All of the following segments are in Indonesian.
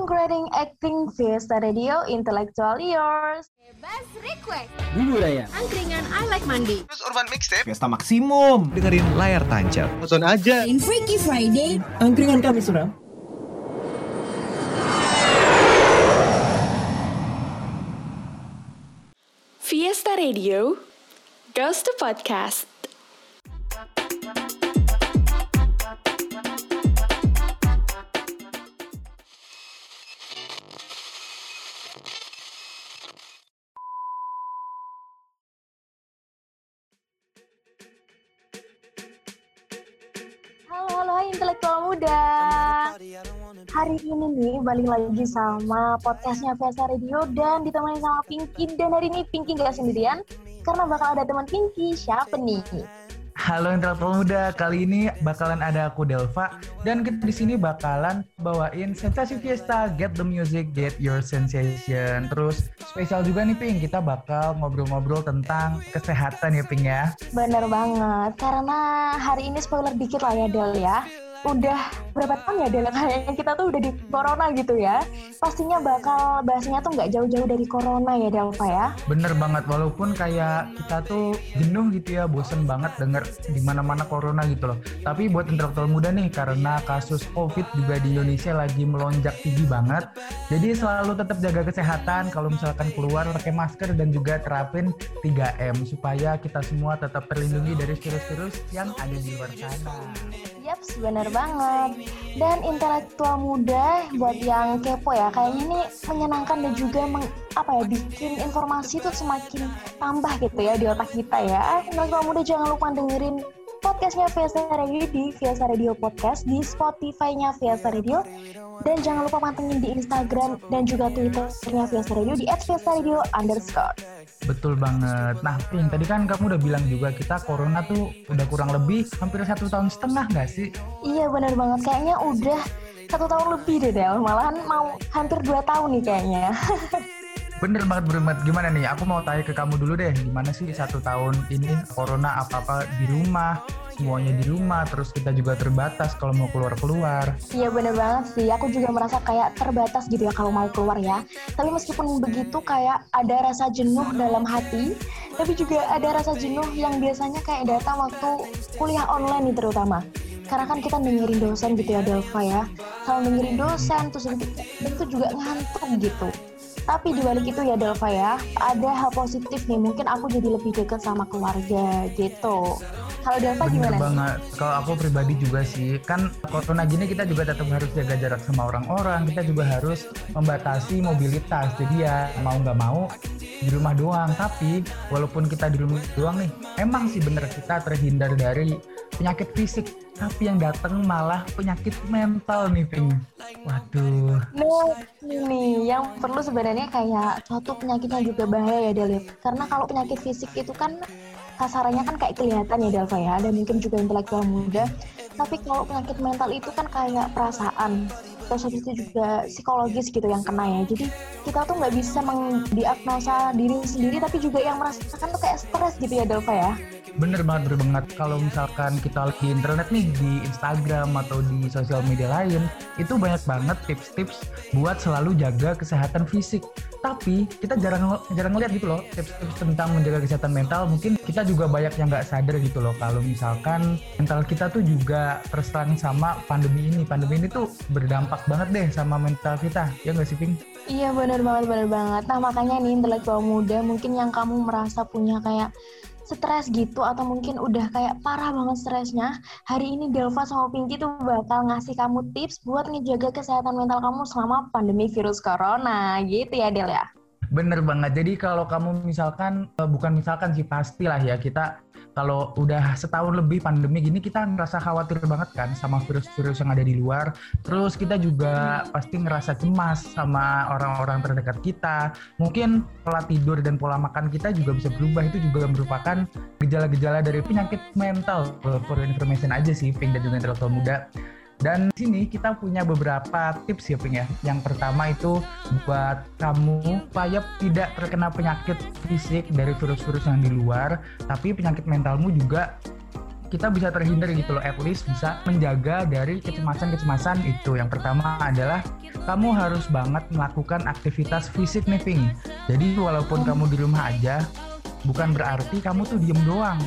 Creating, Acting, Fiesta Radio, Intellectual Yours. Bebas request. Dulu Raya. Angkringan I Like Mandi. Terus Urban Mixtape. Fiesta Maksimum. Dengerin layar tancap. Nonton aja. In Freaky Friday. Angkringan kami suram. Fiesta Radio goes to podcast. Hari ini nih balik lagi sama podcastnya Fiesta Radio dan ditemani sama Pinky. Dan hari ini Pinky nggak sendirian karena bakal ada teman Pinky. Siapa nih? Halo intelektual muda, kali ini bakalan ada aku Delva dan kita di sini bakalan bawain sensasi fiesta, get the music, get your sensation. Terus spesial juga nih Ping, kita bakal ngobrol-ngobrol tentang kesehatan ya Ping ya. Bener banget, karena hari ini spoiler dikit lah ya Del ya. Udah berapa tahun ya Del kayaknya kita tuh udah di corona gitu ya. Pastinya bakal bahasnya tuh nggak jauh-jauh dari corona ya Delva ya. Bener banget, walaupun kayak kita tuh jenuh gitu ya, bosen banget denger di mana-mana corona gitu loh. Tapi buat intelektual muda nih, karena kasus COVID juga di Indonesia lagi melonjak tinggi banget. Jadi selalu tetap jaga kesehatan, kalau misalkan keluar pakai masker dan juga terapin 3M supaya kita semua tetap terlindungi dari virus-virus yang ada di luar sana. Yaps, bener banget. Dan intelektual muda buat yang kepo ya, kayaknya ini menyenangkan dan juga meng, apa ya bikin informasi itu semakin tambah gitu ya di otak kita ya. Intelektual muda jangan lupa dengerin podcastnya Fiesta Radio di Fiesta Radio Podcast di Spotify-nya Fiesta Radio dan jangan lupa pantengin di Instagram dan juga Twitternya Fiesta Radio di @fiesta_radio underscore. Betul banget. Nah, Ping, tadi kan kamu udah bilang juga kita corona tuh udah kurang lebih hampir satu tahun setengah nggak sih? Iya bener banget, kayaknya udah satu tahun lebih deh Del, malahan mau hampir dua tahun nih kayaknya. Bener banget, bener banget. Gimana nih? Aku mau tanya ke kamu dulu deh. Gimana sih satu tahun ini corona apa-apa di rumah, semuanya di rumah, terus kita juga terbatas kalau mau keluar-keluar. Iya bener banget sih, aku juga merasa kayak terbatas gitu ya kalau mau keluar ya. Tapi meskipun begitu kayak ada rasa jenuh dalam hati, tapi juga ada rasa jenuh yang biasanya kayak datang waktu kuliah online nih terutama. Karena kan kita dengerin dosen gitu ya Delva ya, kalau dengerin dosen terus itu juga ngantuk gitu. Tapi dibalik itu ya Delva ya, ada hal positif nih, mungkin aku jadi lebih dekat sama keluarga gitu. Kalau Delva Bener gimana? banget. Kalau aku pribadi juga sih, kan corona gini kita juga tetap harus jaga jarak sama orang-orang. Kita juga harus membatasi mobilitas. Jadi ya mau nggak mau di rumah doang. Tapi walaupun kita di rumah doang nih, emang sih bener kita terhindar dari penyakit fisik. Tapi yang datang malah penyakit mental nih, Ping. Waduh. Nah, ini yang perlu sebenarnya kayak suatu penyakitnya juga bahaya ya Del. ya. Karena kalau penyakit fisik itu kan kasarannya kan kayak kelihatan ya Delva ya, ada mungkin juga intelektual muda. Tapi kalau penyakit mental itu kan kayak perasaan, terus itu juga psikologis gitu yang kena ya. Jadi kita tuh nggak bisa mendiagnosa diri sendiri, tapi juga yang merasakan tuh kayak stres gitu ya Delva ya. Bener banget, bener banget. Kalau misalkan kita lihat di internet nih, di Instagram atau di sosial media lain, itu banyak banget tips-tips buat selalu jaga kesehatan fisik. Tapi kita jarang jarang ngeliat gitu loh tips-tips tentang menjaga kesehatan mental. Mungkin kita juga banyak yang nggak sadar gitu loh kalau misalkan mental kita tuh juga terserang sama pandemi ini. Pandemi ini tuh berdampak banget deh sama mental kita. Ya nggak sih, Ping? Iya bener banget, bener banget. Nah makanya nih intelektual muda mungkin yang kamu merasa punya kayak stres gitu atau mungkin udah kayak parah banget stresnya, hari ini Delva sama Pinky tuh bakal ngasih kamu tips buat ngejaga kesehatan mental kamu selama pandemi virus corona gitu ya Del ya. Bener banget. Jadi kalau kamu misalkan, eh, bukan misalkan sih pastilah ya kita kalau udah setahun lebih pandemi gini kita ngerasa khawatir banget kan sama virus-virus yang ada di luar. Terus kita juga pasti ngerasa cemas sama orang-orang terdekat kita. Mungkin pola tidur dan pola makan kita juga bisa berubah. Itu juga merupakan gejala-gejala dari penyakit mental. For information aja sih, Pink dan juga intelektual muda. Dan di sini kita punya beberapa tips ya Ping ya. Yang pertama itu buat kamu supaya tidak terkena penyakit fisik dari virus-virus yang di luar, tapi penyakit mentalmu juga kita bisa terhindar gitu loh. At least bisa menjaga dari kecemasan-kecemasan itu. Yang pertama adalah kamu harus banget melakukan aktivitas fisik nih Ping. Jadi walaupun kamu di rumah aja bukan berarti kamu tuh diem doang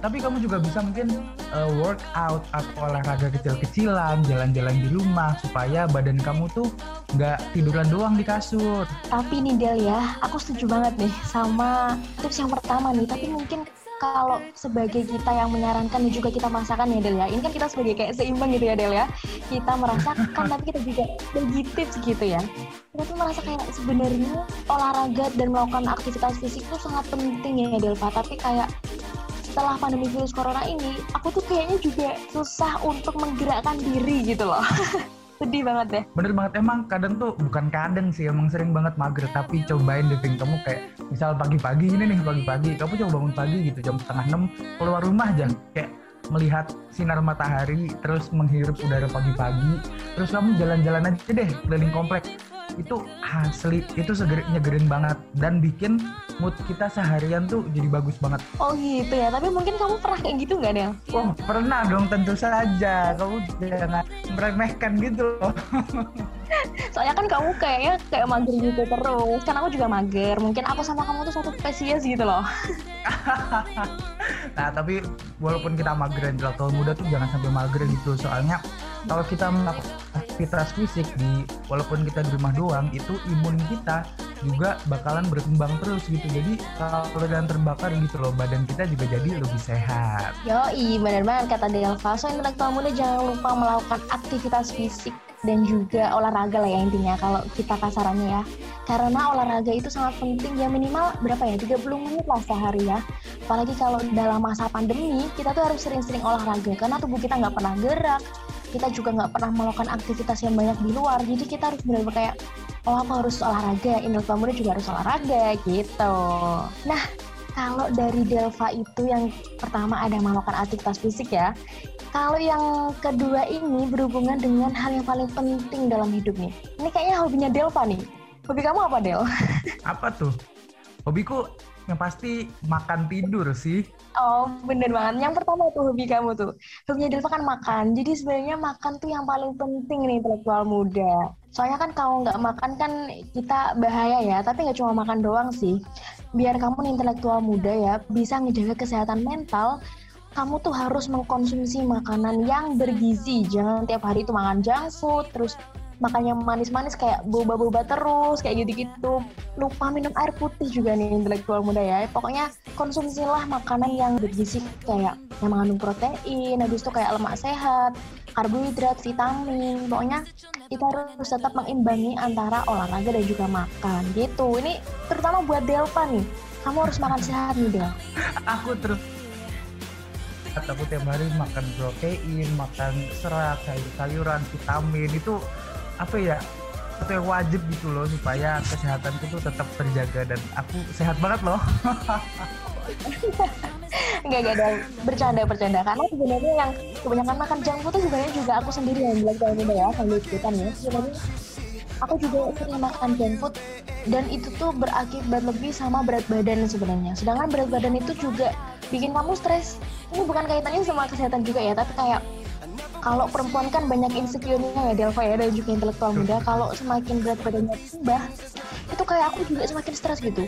tapi kamu juga bisa mungkin uh, workout atau olahraga kecil-kecilan jalan-jalan di rumah supaya badan kamu tuh nggak tiduran doang di kasur Tapi nih Del ya, aku setuju banget nih sama tips yang pertama nih. Tapi mungkin kalau sebagai kita yang menyarankan dan juga kita merasakan ya Del ya. Ini kan kita sebagai kayak seimbang gitu ya Del ya. Kita merasakan tapi kita juga bagi tips gitu ya. Kita tuh merasa kayak sebenarnya olahraga dan melakukan aktivitas fisik itu sangat penting ya Del Pak. Tapi kayak setelah pandemi virus corona ini, aku tuh kayaknya juga susah untuk menggerakkan diri gitu loh. Sedih banget ya. bener banget emang kadang tuh bukan kadang sih emang sering banget mager tapi cobain deh Ping. kamu kayak misal pagi-pagi ini nih pagi-pagi kamu coba bangun pagi gitu jam setengah enam keluar rumah aja kayak melihat sinar matahari terus menghirup udara pagi-pagi terus kamu jalan-jalan aja deh keliling komplek itu asli itu seger, nyegerin banget dan bikin mood kita seharian tuh jadi bagus banget Oh gitu ya, tapi mungkin kamu pernah kayak gitu nggak Del? Wah pernah dong tentu saja kamu jangan meremehkan gitu loh Soalnya kan kamu kayaknya kayak mager gitu terus. Kan aku juga mager. Mungkin aku sama kamu tuh satu spesies gitu loh. Nah, tapi walaupun kita mager intelektual muda tuh jangan sampai mager gitu. Soalnya kalau kita melakukan aktivitas fisik di walaupun kita di rumah doang, itu imun kita juga bakalan berkembang terus gitu. Jadi kalau dan terbakar gitu loh, badan kita juga jadi lebih sehat. Yoi, bener banget kata Delva. So, intelektual muda jangan lupa melakukan aktivitas fisik dan juga olahraga lah ya intinya kalau kita kasarannya ya. Karena olahraga itu sangat penting ya minimal berapa ya 30 menit lah sehari ya. Apalagi kalau dalam masa pandemi kita tuh harus sering-sering olahraga karena tubuh kita nggak pernah gerak, kita juga nggak pernah melakukan aktivitas yang banyak di luar. Jadi kita harus benar-benar kayak oh aku harus olahraga, intelektual muda juga harus olahraga gitu. Nah kalau dari Delva itu yang pertama ada melakukan aktivitas fisik ya. Kalau yang kedua ini berhubungan dengan hal yang paling penting dalam hidup nih. Ini kayaknya hobinya Delva nih. Hobi kamu apa Del? Apa tuh? Hobiku yang pasti makan tidur sih. Oh bener banget. Yang pertama tuh hobi kamu tuh. Hobinya Delva kan makan. Jadi sebenarnya makan tuh yang paling penting nih intelektual muda. Soalnya kan kalau nggak makan kan kita bahaya ya. Tapi nggak cuma makan doang sih. Biar kamu nih intelektual muda ya bisa ngejaga kesehatan mental kamu tuh harus mengkonsumsi makanan yang bergizi. Jangan tiap hari itu makan junk food, terus makan yang manis-manis kayak boba-boba terus, kayak gitu-gitu. Lupa minum air putih juga nih intelektual muda ya. Pokoknya konsumsilah makanan yang bergizi kayak yang mengandung protein, habis itu kayak lemak sehat, karbohidrat, vitamin. Pokoknya kita harus tetap mengimbangi antara olahraga dan juga makan gitu. Ini terutama buat Delva nih. Kamu harus makan sehat nih Del. Aku terus aku tiap hari makan protein, makan serat, sayur-sayuran, vitamin itu apa ya? Itu yang wajib gitu loh supaya kesehatanku tuh tetap terjaga dan aku sehat banget loh. Enggak, enggak ada bercanda bercanda karena sebenarnya yang kebanyakan makan junk food itu sebenarnya juga aku sendiri yang bilang kalau muda ya sambil ikutan ya sebenarnya aku juga sering makan junk food dan itu tuh berakibat lebih sama berat badan sebenarnya sedangkan berat badan itu juga bikin kamu stres ini bukan kaitannya sama kesehatan juga ya tapi kayak kalau perempuan kan banyak insecure-nya ya Delva ya dan juga intelektual muda. Kalau semakin berat badannya tambah itu kayak aku juga semakin stres gitu.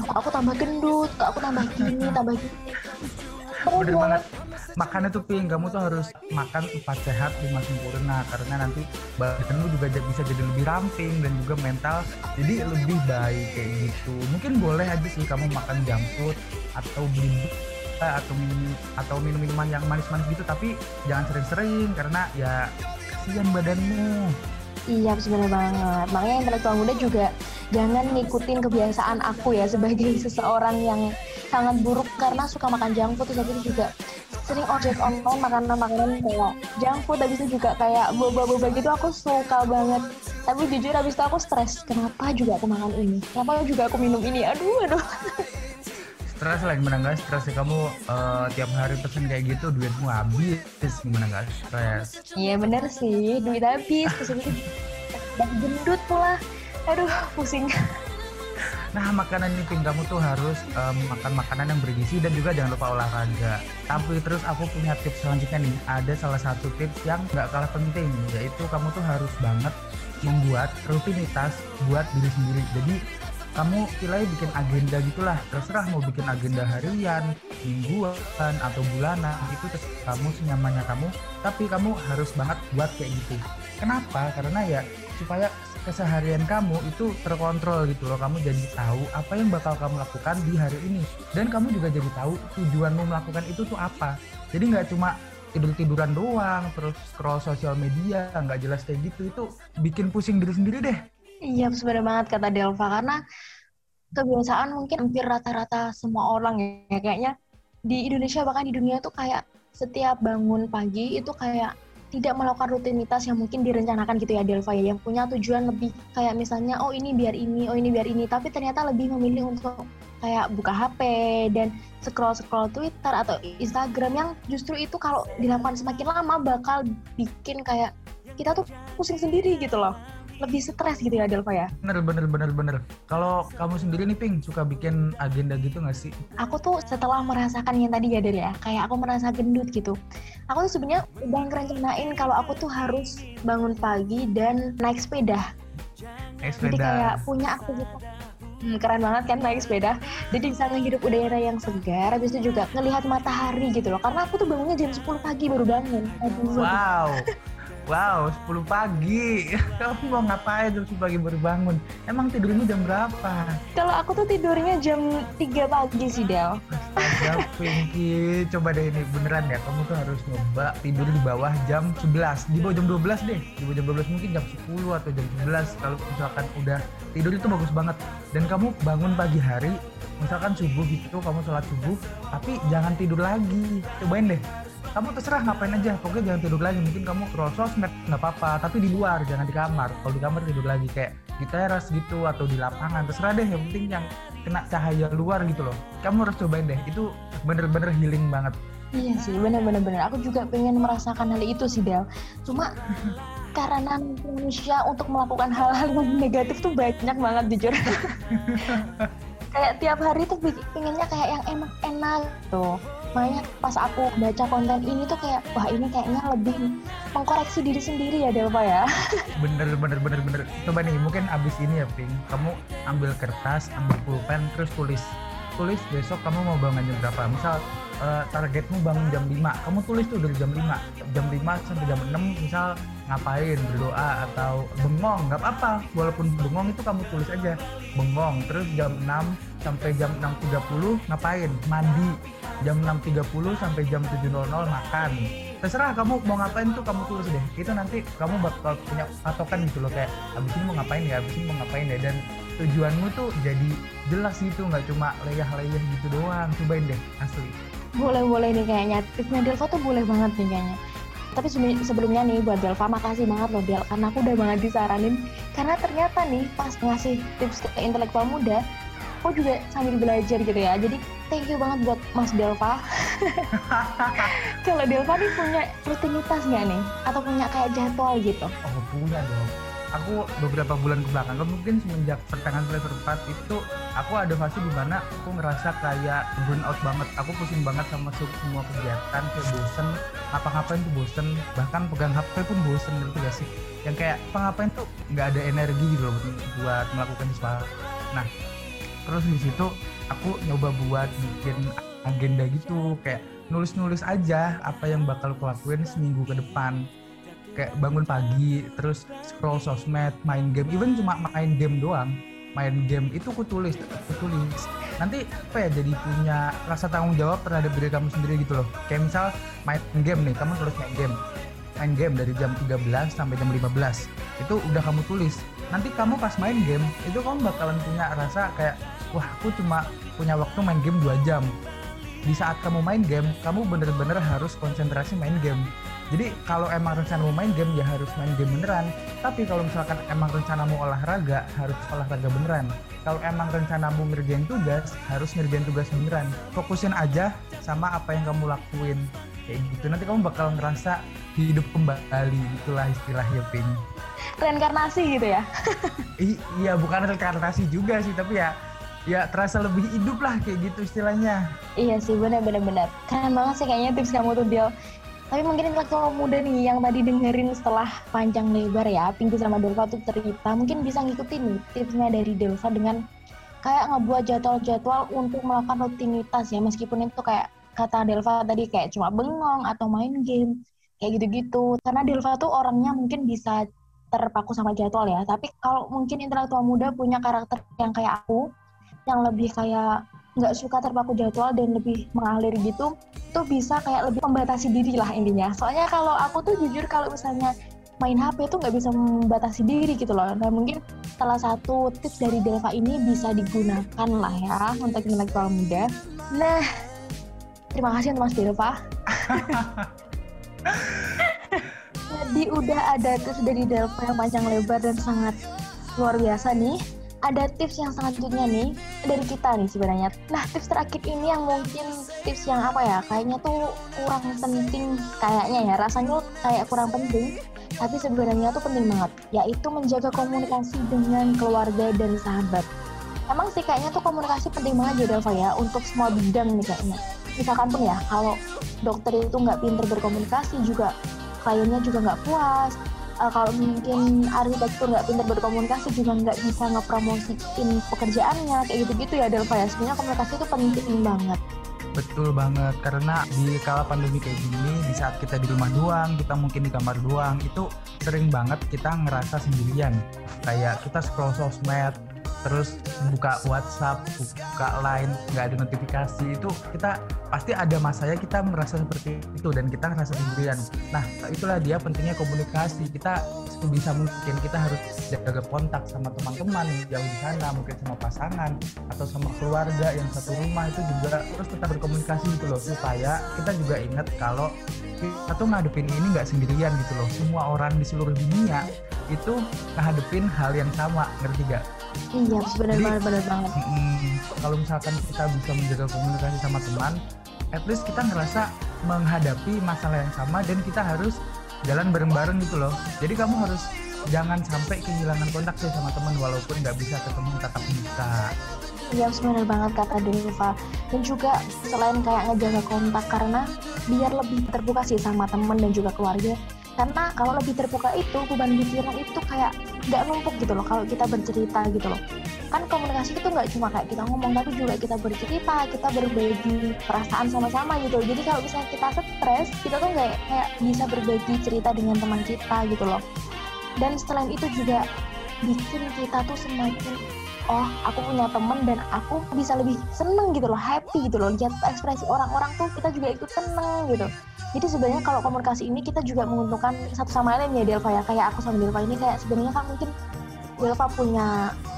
Aku, aku tambah gendut aku tambah gini tambah gini. Bener banget. Makannya tuh ping, kamu tuh harus makan empat sehat lima sempurna. Karena nanti badanmu juga jadi- bisa jadi lebih ramping dan juga mental jadi lebih baik kayak gitu. Mungkin boleh aja sih kamu makan junk food atau beli atau minum atau minum minuman yang manis-manis gitu tapi jangan sering-sering karena ya kasihan badanmu. Iya sebenarnya banget. Makanya intelektual muda juga jangan ngikutin kebiasaan aku ya sebagai seseorang yang sangat buruk karena suka makan junk food. Terus itu juga sering ojek online makanan-makanan kayak junk food. Habis itu juga kayak boba-boba gitu aku suka banget. Tapi jujur habis itu aku stres. Kenapa juga aku makan ini? Kenapa juga aku minum ini? Aduh aduh Stres lah gimana nggak stres ya kamu eh, tiap hari pesen kayak gitu duitmu habis gimana nggak stres. iya bener sih duit habis udah gendut pula aduh pusing Nah makanan ini kamu tuh harus em, makan makanan yang bergizi dan juga jangan lupa olahraga. Tapi terus aku punya tips selanjutnya nih. Ada salah satu tips yang nggak kalah penting yaitu kamu tuh harus banget membuat rutinitas buat diri sendiri. Jadi kamu pilih bikin agenda gitulah. Terserah mau bikin agenda harian mingguan atau bulanan itu terserah kamu senyamannya kamu. Tapi kamu harus banget buat kayak gitu. Kenapa? Karena ya supaya keseharian kamu itu terkontrol gitu loh. Kamu jadi tahu apa yang bakal kamu lakukan di hari ini. Dan kamu juga jadi tahu tujuanmu melakukan itu tuh apa. Jadi nggak cuma tidur tiduran doang terus scroll sosial media nggak jelas kayak gitu. Itu bikin pusing diri sendiri deh Iya, benar banget kata Delva karena kebiasaan mungkin hampir rata-rata semua orang ya kayaknya. Di Indonesia bahkan di dunia tuh kayak setiap bangun pagi itu kayak tidak melakukan rutinitas yang mungkin direncanakan gitu ya Delva ya. Yang punya tujuan lebih kayak misalnya oh ini biar ini oh ini biar ini. Tapi ternyata lebih memilih untuk kayak buka HP dan scroll scroll Twitter atau Instagram yang justru itu kalau dilakukan semakin lama bakal bikin kayak kita tuh pusing sendiri gitu loh lebih stres gitu ya Delva ya? Bener bener bener bener. Kalau kamu sendiri nih Ping suka bikin agenda gitu nggak sih? Aku tuh setelah merasakan yang tadi ya Del ya. Kayak aku merasa gendut gitu. Aku tuh sebenarnya udah ngerencanain kalau aku tuh harus bangun pagi dan naik sepeda. Naik jadi sepeda. kayak punya aktivitas. Hmm, keren banget kan naik sepeda. Jadi bisa ngehirup udara yang segar habis itu juga ngelihat matahari gitu loh. Karena aku tuh bangunnya jam 10 pagi baru bangun. Aduh. wow wow 10 pagi. Kamu mau ngapain jam 10 pagi baru bangun? Emang tidurnya jam berapa? Kalau aku tuh tidurnya jam 3 pagi sih Del. Astaga Pinky. Coba deh ini beneran ya kamu tuh harus nyoba tidur di bawah jam 11 di bawah jam 12 deh. Di bawah jam 12 mungkin jam 10 atau jam 11 kalau misalkan udah tidur itu bagus banget. Dan kamu bangun pagi hari misalkan subuh gitu kamu sholat subuh tapi jangan tidur lagi. Cobain deh kamu terserah ngapain aja pokoknya jangan tidur lagi mungkin kamu scroll sosmed nggak apa-apa tapi di luar jangan di kamar kalau di kamar tidur lagi kayak di teras gitu atau di lapangan terserah deh yang penting yang kena cahaya luar gitu loh kamu harus cobain deh itu bener-bener healing banget Iya sih, bener-bener bener. Aku juga pengen merasakan hal itu sih, Del. Cuma karena manusia untuk melakukan hal-hal yang negatif tuh banyak banget jujur. kayak tiap hari tuh pengennya kayak yang enak-enak tuh. Makanya pas aku baca konten ini tuh kayak, wah ini kayaknya lebih mengkoreksi diri sendiri ya, Delva ya. bener bener bener bener. Coba nih mungkin abis ini ya Ping kamu ambil kertas ambil pulpen terus tulis. Tulis besok kamu mau bangun jam berapa? Misal eh, targetmu bangun jam 5 kamu tulis tuh dari jam 5 jam 5 sampai jam 6 misal ngapain? Berdoa atau bengong nggak apa-apa. Walaupun bengong itu kamu tulis aja. Bengong terus jam 6 sampai jam 6.30 ngapain? Mandi. Jam 6.30 sampai jam 7.00 makan. Terserah kamu mau ngapain tuh kamu tulis deh. Itu nanti kamu bakal punya patokan gitu loh kayak abis ini mau ngapain ya? Abis ini mau ngapain ya? Dan tujuanmu tuh jadi jelas gitu nggak cuma leyah-leyah gitu doang. Cobain deh asli. Boleh-boleh nih kayaknya. Tipsnya Delva tuh boleh banget nih kayaknya. Tapi sebelum- sebelumnya nih buat Delva makasih banget loh Del. Karena aku udah banget disaranin. Karena ternyata nih pas ngasih tips ke intelektual muda aku juga sambil belajar gitu ya. Jadi thank you banget buat Mas Delva. Kalau Delva nih punya rutinitas nggak nih? Atau punya kayak jadwal gitu? Oh punya dong. Aku beberapa bulan ke belakang kan mungkin semenjak pertengahan semester 4 itu aku ada fase di mana aku ngerasa kayak burn out banget. Aku pusing banget sama se- semua kegiatan kayak bosen ngapa-ngapain tuh bosen. Bahkan pegang HP pun bosen gitu gak sih? Yang kayak apa ngapain tuh? Nggak ada energi gitu loh buat melakukan sesuatu. Nah terus di situ aku nyoba buat bikin agenda gitu kayak nulis-nulis aja apa yang bakal aku seminggu ke depan. Kayak bangun pagi terus scroll sosmed main game. Even cuma main game doang. Main game itu aku tulis aku tulis. Nanti apa ya jadi punya rasa tanggung jawab terhadap diri kamu sendiri gitu loh. Kayak misal main game nih kamu tulis main game. Main game dari jam 13 sampai jam 15 itu udah kamu tulis. Nanti kamu pas main game itu kamu bakalan punya rasa kayak wah aku cuma punya waktu main game 2 jam. Di saat kamu main game kamu bener-bener harus konsentrasi main game. Jadi kalau emang rencanamu main game ya harus main game beneran. Tapi kalau misalkan emang rencanamu olahraga harus olahraga beneran. Kalau emang rencanamu ngerjain tugas harus ngerjain tugas beneran. Fokusin aja sama apa yang kamu lakuin. Kayak gitu. Nanti kamu bakal ngerasa hidup kembali. Itulah istilahnya ping reinkarnasi gitu ya. I- iya bukan reinkarnasi juga sih tapi ya ya terasa lebih hidup lah kayak gitu istilahnya. Iya sih benar-benar benar. Keren banget sih kayaknya tips kamu tuh Del. Tapi mungkin intelektual muda nih yang tadi dengerin setelah panjang lebar ya, Pinky sama Delva tuh cerita, mungkin bisa ngikutin nih tipsnya dari Delva dengan kayak ngebuat jadwal-jadwal untuk melakukan rutinitas ya, meskipun itu kayak kata Delva tadi kayak cuma bengong atau main game, kayak gitu-gitu. Karena Delva tuh orangnya mungkin bisa terpaku sama jadwal ya, tapi kalau mungkin intelektual muda punya karakter yang kayak aku, yang lebih kayak nggak suka terpaku jadwal dan lebih mengalir gitu tuh bisa kayak lebih membatasi diri lah intinya. Soalnya kalau aku tuh jujur kalau misalnya main HP tuh nggak bisa membatasi diri gitu loh. Nah mungkin salah satu tips dari Delva ini bisa digunakan lah ya untuk intelektual muda. Nah terima kasih untuk Mas Delva. Jadi udah ada tips dari Delva yang panjang lebar dan sangat luar biasa nih ada tips yang selanjutnya nih dari kita nih sebenarnya. Nah tips terakhir ini yang mungkin tips yang apa ya kayaknya tuh kurang penting kayaknya ya rasanya kayak kurang penting tapi sebenarnya tuh penting banget yaitu menjaga komunikasi dengan keluarga dan sahabat. Emang sih kayaknya tuh komunikasi penting banget ya Delva ya untuk semua bidang nih kayaknya. Misalkan pun ya kalau dokter itu nggak pinter berkomunikasi juga kliennya juga nggak puas, uh, kalau mungkin arsitektur nggak pintar berkomunikasi juga nggak bisa ngepromosiin pekerjaannya kayak gitu-gitu ya Delva ya sebenarnya komunikasi itu penting banget Betul banget, karena di kala pandemi kayak gini, di saat kita di rumah doang, kita mungkin di kamar doang, itu sering banget kita ngerasa sendirian. Kayak kita scroll sosmed, terus buka WhatsApp, buka Line, nggak ada notifikasi, itu kita pasti ada masanya kita merasa seperti itu dan kita ngerasa sendirian. Nah, itulah dia pentingnya komunikasi. Kita sebisa mungkin kita harus jaga kontak sama teman-teman yang di sana, mungkin sama pasangan atau sama keluarga yang satu rumah itu juga terus tetap berkomunikasi gitu loh supaya kita juga ingat kalau kita tuh ngadepin ini nggak sendirian gitu loh. Semua orang di seluruh dunia itu ngadepin hal yang sama, ngerti gak? Iya benar banget benar banget Mm, kalau misalkan kita bisa menjaga komunikasi sama teman, at least kita ngerasa menghadapi masalah yang sama dan kita harus jalan bareng-bareng gitu loh. Jadi kamu harus jangan sampai kehilangan kontak sih sama teman walaupun nggak bisa ketemu tatap muka. iya benar banget kata Delva dan juga selain kayak ngejaga kontak karena biar lebih terbuka sih sama temen dan juga keluarga karena kalau lebih terbuka itu beban pikiran itu kayak nggak numpuk gitu loh kalau kita bercerita gitu loh. Kan komunikasi itu nggak cuma kayak kita ngomong tapi juga kita bercerita kita berbagi perasaan sama-sama gitu jadi kalau misalnya kita stres kita tuh nggak kayak bisa berbagi cerita dengan teman kita gitu loh. Dan selain itu juga bikin kita tuh semakin oh aku punya temen dan aku bisa lebih seneng gitu loh happy gitu loh. Lihat ekspresi orang-orang tuh kita juga ikut seneng gitu jadi sebenarnya kalau komunikasi ini kita juga menguntungkan satu sama lain ya Delva ya kayak aku sama Delva ini kayak sebenarnya kan mungkin Delva punya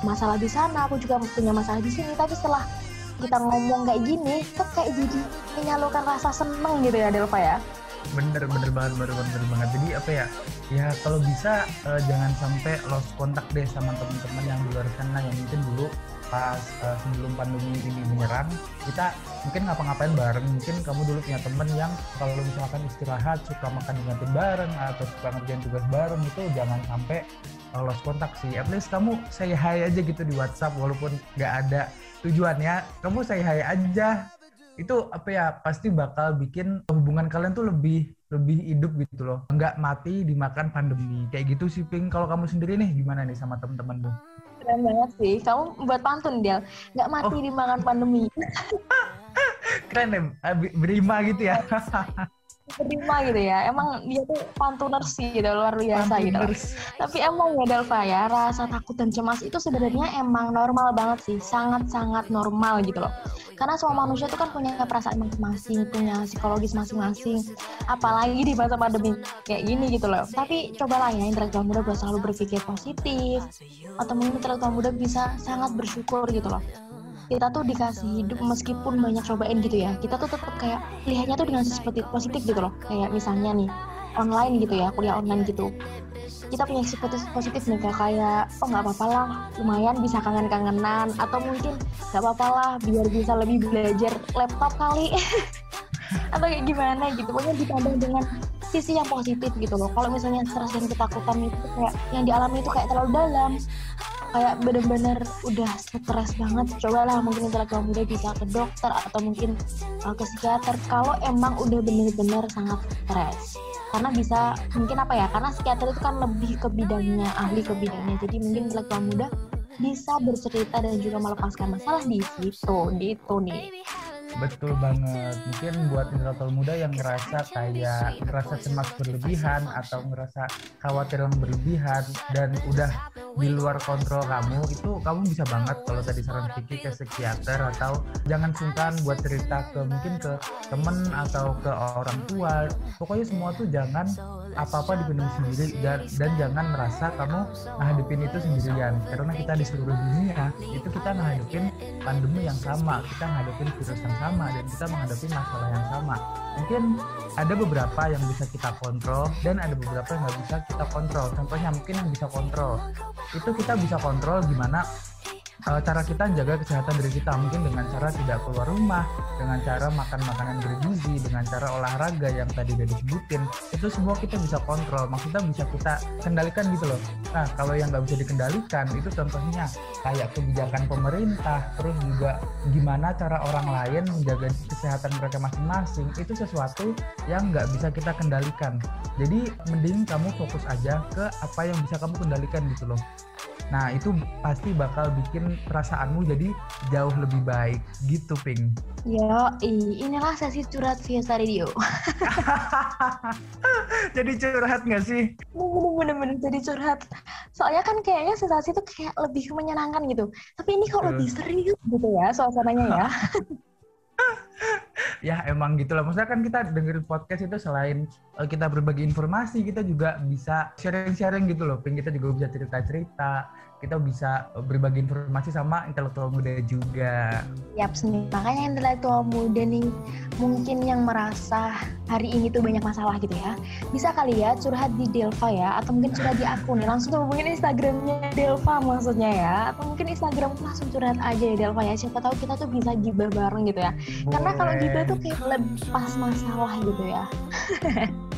masalah di sana aku juga punya masalah di sini tapi setelah kita ngomong kayak gini tuh kayak jadi menyalurkan rasa seneng gitu ya Delva ya Bener bener banget bener bener banget. Jadi apa ya? Ya kalau bisa eh, jangan sampai lost kontak deh sama teman-teman yang di luar sana yang mungkin dulu pas eh, sebelum pandemi ini menyerang kita mungkin ngapa-ngapain bareng. Mungkin kamu dulu punya temen yang kalau misalkan istirahat suka makan dengan tim bareng atau suka ngerjain tugas bareng itu jangan sampai eh, lost kontak sih. At least kamu say hi aja gitu di WhatsApp walaupun nggak ada tujuannya kamu say hi aja. Itu apa ya pasti bakal bikin hubungan kalian tuh lebih lebih hidup gitu loh. Nggak mati dimakan pandemi. Kayak gitu sih Ping. Kalau kamu sendiri nih gimana nih sama temen-temenmu keren banget sih. Kamu buat pantun Del. Nggak mati Oh. dimakan pandemi. Keren eh, bi- berima gitu ya. Terima gitu ya. Emang dia tuh pantuners sih gitu. Luar biasa gitu. Pantuners. tapi emang ya Delva ya rasa takut dan cemas itu sebenarnya emang normal banget sih. Sangat-sangat normal gitu loh karena semua manusia itu kan punya perasaan masing-masing punya psikologis masing-masing. Apalagi di masa pandemi kayak gini gitu loh. Tapi cobalah ya intelektual muda buat selalu berpikir positif. Atau mungkin intelektual muda bisa sangat bersyukur gitu loh. Kita tuh dikasih hidup meskipun banyak cobain gitu ya. Kita tuh tetap kayak lihatnya tuh dengan sisi positif gitu loh. Kayak misalnya nih online gitu ya kuliah online gitu kita punya sisi positif, positif nih kayak kayak oh nggak apa-apa lah. Lumayan bisa kangen-kangenan atau mungkin nggak apa-apa lah biar bisa lebih belajar laptop kali. Atau kayak gimana gitu. Pokoknya dipandang dengan sisi yang positif gitu loh. Kalau misalnya stres dan ketakutan itu kayak yang dialami itu kayak terlalu dalam kayak bener-bener udah stres banget cobalah mungkin intelektual muda bisa ke dokter atau mungkin uh, ke psikiater. Kalau emang udah bener-bener sangat stres karena bisa mungkin apa ya karena psikiater itu kan lebih ke bidangnya ahli ke bidangnya jadi mungkin intelektual muda bisa bercerita dan juga melepaskan masalah di situ gitu nih Betul banget. Mungkin buat intelektual muda yang ngerasa kayak ngerasa cemas berlebihan atau ngerasa khawatir yang berlebihan dan udah di luar kontrol kamu, itu kamu bisa banget kalau tadi saran Vicky ke psikiater atau jangan sungkan buat cerita ke mungkin ke temen atau ke orang tua. Pokoknya semua tuh jangan apa-apa dipendam sendiri dan, dan jangan merasa kamu ngadepin itu sendirian. Karena kita di seluruh dunia itu kita ngadepin pandemi yang sama kita ngadepin virus yang sama dan kita menghadapi masalah yang sama. Mungkin ada beberapa yang bisa kita kontrol dan ada beberapa yang nggak bisa kita kontrol. Contohnya mungkin yang bisa kontrol itu kita bisa kontrol gimana cara kita jaga kesehatan diri kita mungkin dengan cara tidak keluar rumah, dengan cara makan makanan bergizi, dengan cara olahraga yang tadi udah disebutin, itu semua kita bisa kontrol. Maksudnya bisa kita kendalikan gitu loh. Nah kalau yang nggak bisa dikendalikan itu contohnya kayak kebijakan pemerintah, terus juga gimana cara orang lain menjaga kesehatan mereka masing-masing itu sesuatu yang nggak bisa kita kendalikan. Jadi mending kamu fokus aja ke apa yang bisa kamu kendalikan gitu loh. Nah, itu pasti bakal bikin perasaanmu jadi jauh lebih baik gitu, Ping. Yo, inilah sesi curhat Fiesta Radio. jadi curhat nggak sih? Bener-bener jadi curhat. Soalnya kan kayaknya sensasi itu kayak lebih menyenangkan gitu. Tapi ini kok lebih serius gitu ya suasananya ya. ya emang gitu lah. Maksudnya kan kita dengerin podcast itu selain uh, kita berbagi informasi, kita juga bisa sharing-sharing gitu loh. Kita juga bisa cerita-cerita, kita bisa berbagi informasi sama intelektual muda juga. Yap. Makanya intelektual muda nih mungkin yang merasa hari ini tuh banyak masalah gitu ya. Bisa kali ya curhat di Delva ya, atau mungkin curhat di aku nih. Langsung tuh hubungin Instagramnya Delva maksudnya ya. Atau mungkin Instagram langsung curhat aja ya Delva ya. Siapa tahu kita tuh bisa gibah bareng gitu ya. Boleh. Karena kalau gibah tuh kayak lepas masalah gitu ya.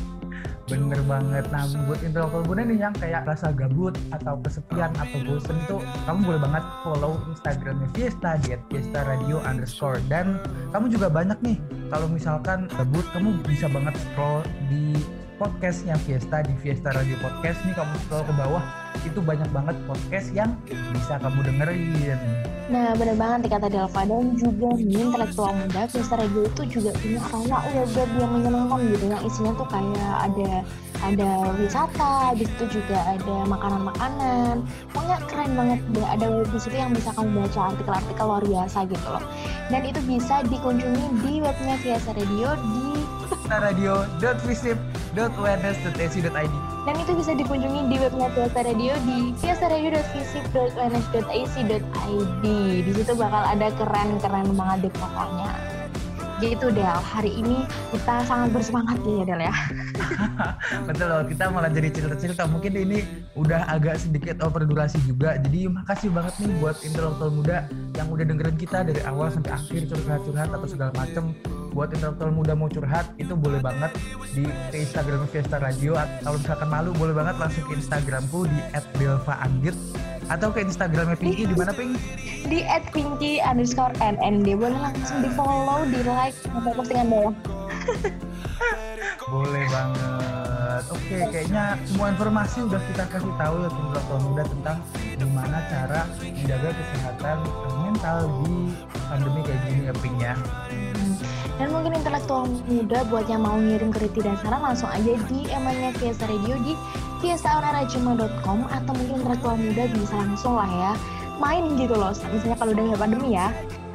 Bener banget. Nah, buat intelektual muda nih yang kayak rasa gabut atau kesepian atau bosen itu, kamu boleh banget follow Instagramnya Fiesta di Fiesta Radio underscore. Dan kamu juga banyak nih, kalau misalkan gabut, kamu bisa banget scroll di podcastnya Fiesta di Fiesta Radio Podcast nih kamu scroll ke bawah itu banyak banget podcast yang bisa kamu dengerin. Nah bener banget kata Delva dan juga nih intelektual muda Fiesta Radio itu juga punya kayak web yang menyenangkan gitu yang isinya tuh kayak ada ada wisata, di situ juga ada makanan-makanan. Pokoknya keren banget. Ada web di situ yang bisa kamu baca artikel-artikel luar biasa gitu loh. Dan itu bisa dikunjungi di webnya Fiesta Radio di radio.visip.wns.ac.id dan itu bisa dikunjungi di webnya Fiesta Radio di fiestaradio.visip.wns.ac.id di situ bakal ada keren-keren banget deh pokoknya gitu Del, hari ini kita sangat bersemangat ya Del ya. Betul loh, kita malah jadi cerita-cerita Mungkin ini udah agak sedikit over durasi juga. Jadi makasih banget nih buat intelektual muda yang udah dengerin kita dari awal sampai akhir curhat-curhat atau segala macem buat intelektual muda mau curhat itu boleh banget di Instagram Fiesta Radio kalau misalkan malu boleh banget langsung ke Instagramku di @delvaanggit atau ke Instagramnya Pinky di mana Pink? Di @pinky underscore nnd boleh langsung di follow, di like atau postingan bawah. boleh banget. Oke, kayaknya semua informasi udah kita kasih tahu ya intelektual muda tentang gimana cara menjaga kesehatan mental di pandemi kayak gini ya Pink ya. Dan mungkin intelektual muda buat yang mau ngirim kritik dan saran langsung aja di emailnya Fiesta Radio di fiestaonarajima.com atau mungkin intelektual muda bisa langsung lah ya main gitu loh. Misalnya kalau udah nggak pandemi ya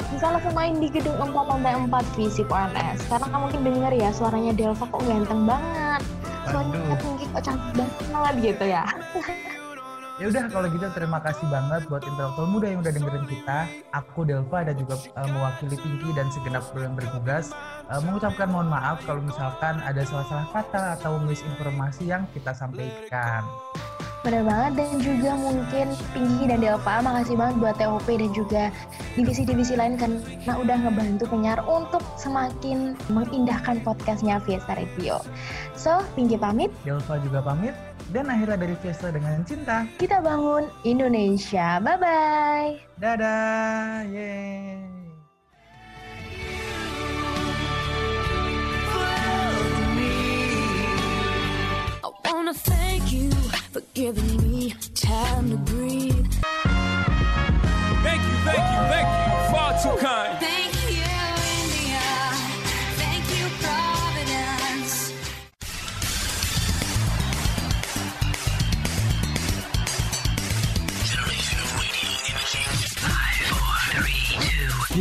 bisa langsung main di gedung 4 lantai 4 Visip ONS karena kamu mungkin denger ya suaranya Delva kok ganteng banget. Suaranya tinggi kok cantik banget gitu ya Ya udah kalau gitu terima kasih banget buat intelektual muda yang udah dengerin kita. Aku Delva dan juga uh, mewakili Pinky dan segenap kru yang bertugas uh, mengucapkan mohon maaf kalau misalkan ada salah-salah kata atau misinformasi yang kita sampaikan. Benar banget dan juga mungkin Pinky dan Delva makasih banget buat TOP dan juga divisi-divisi lain karena udah ngebantu penyiar untuk semakin mengindahkan podcastnya Fiesta Radio. So, Pinky pamit. Delva juga pamit. Dan akhirnya dari Fiesta dengan cinta. Kita bangun Indonesia. Bye-bye. Dadah. Yeay. I wanna thank you for giving me time to breathe. Thank you, thank you, thank you. Far too kind. Thank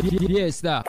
Fiesta.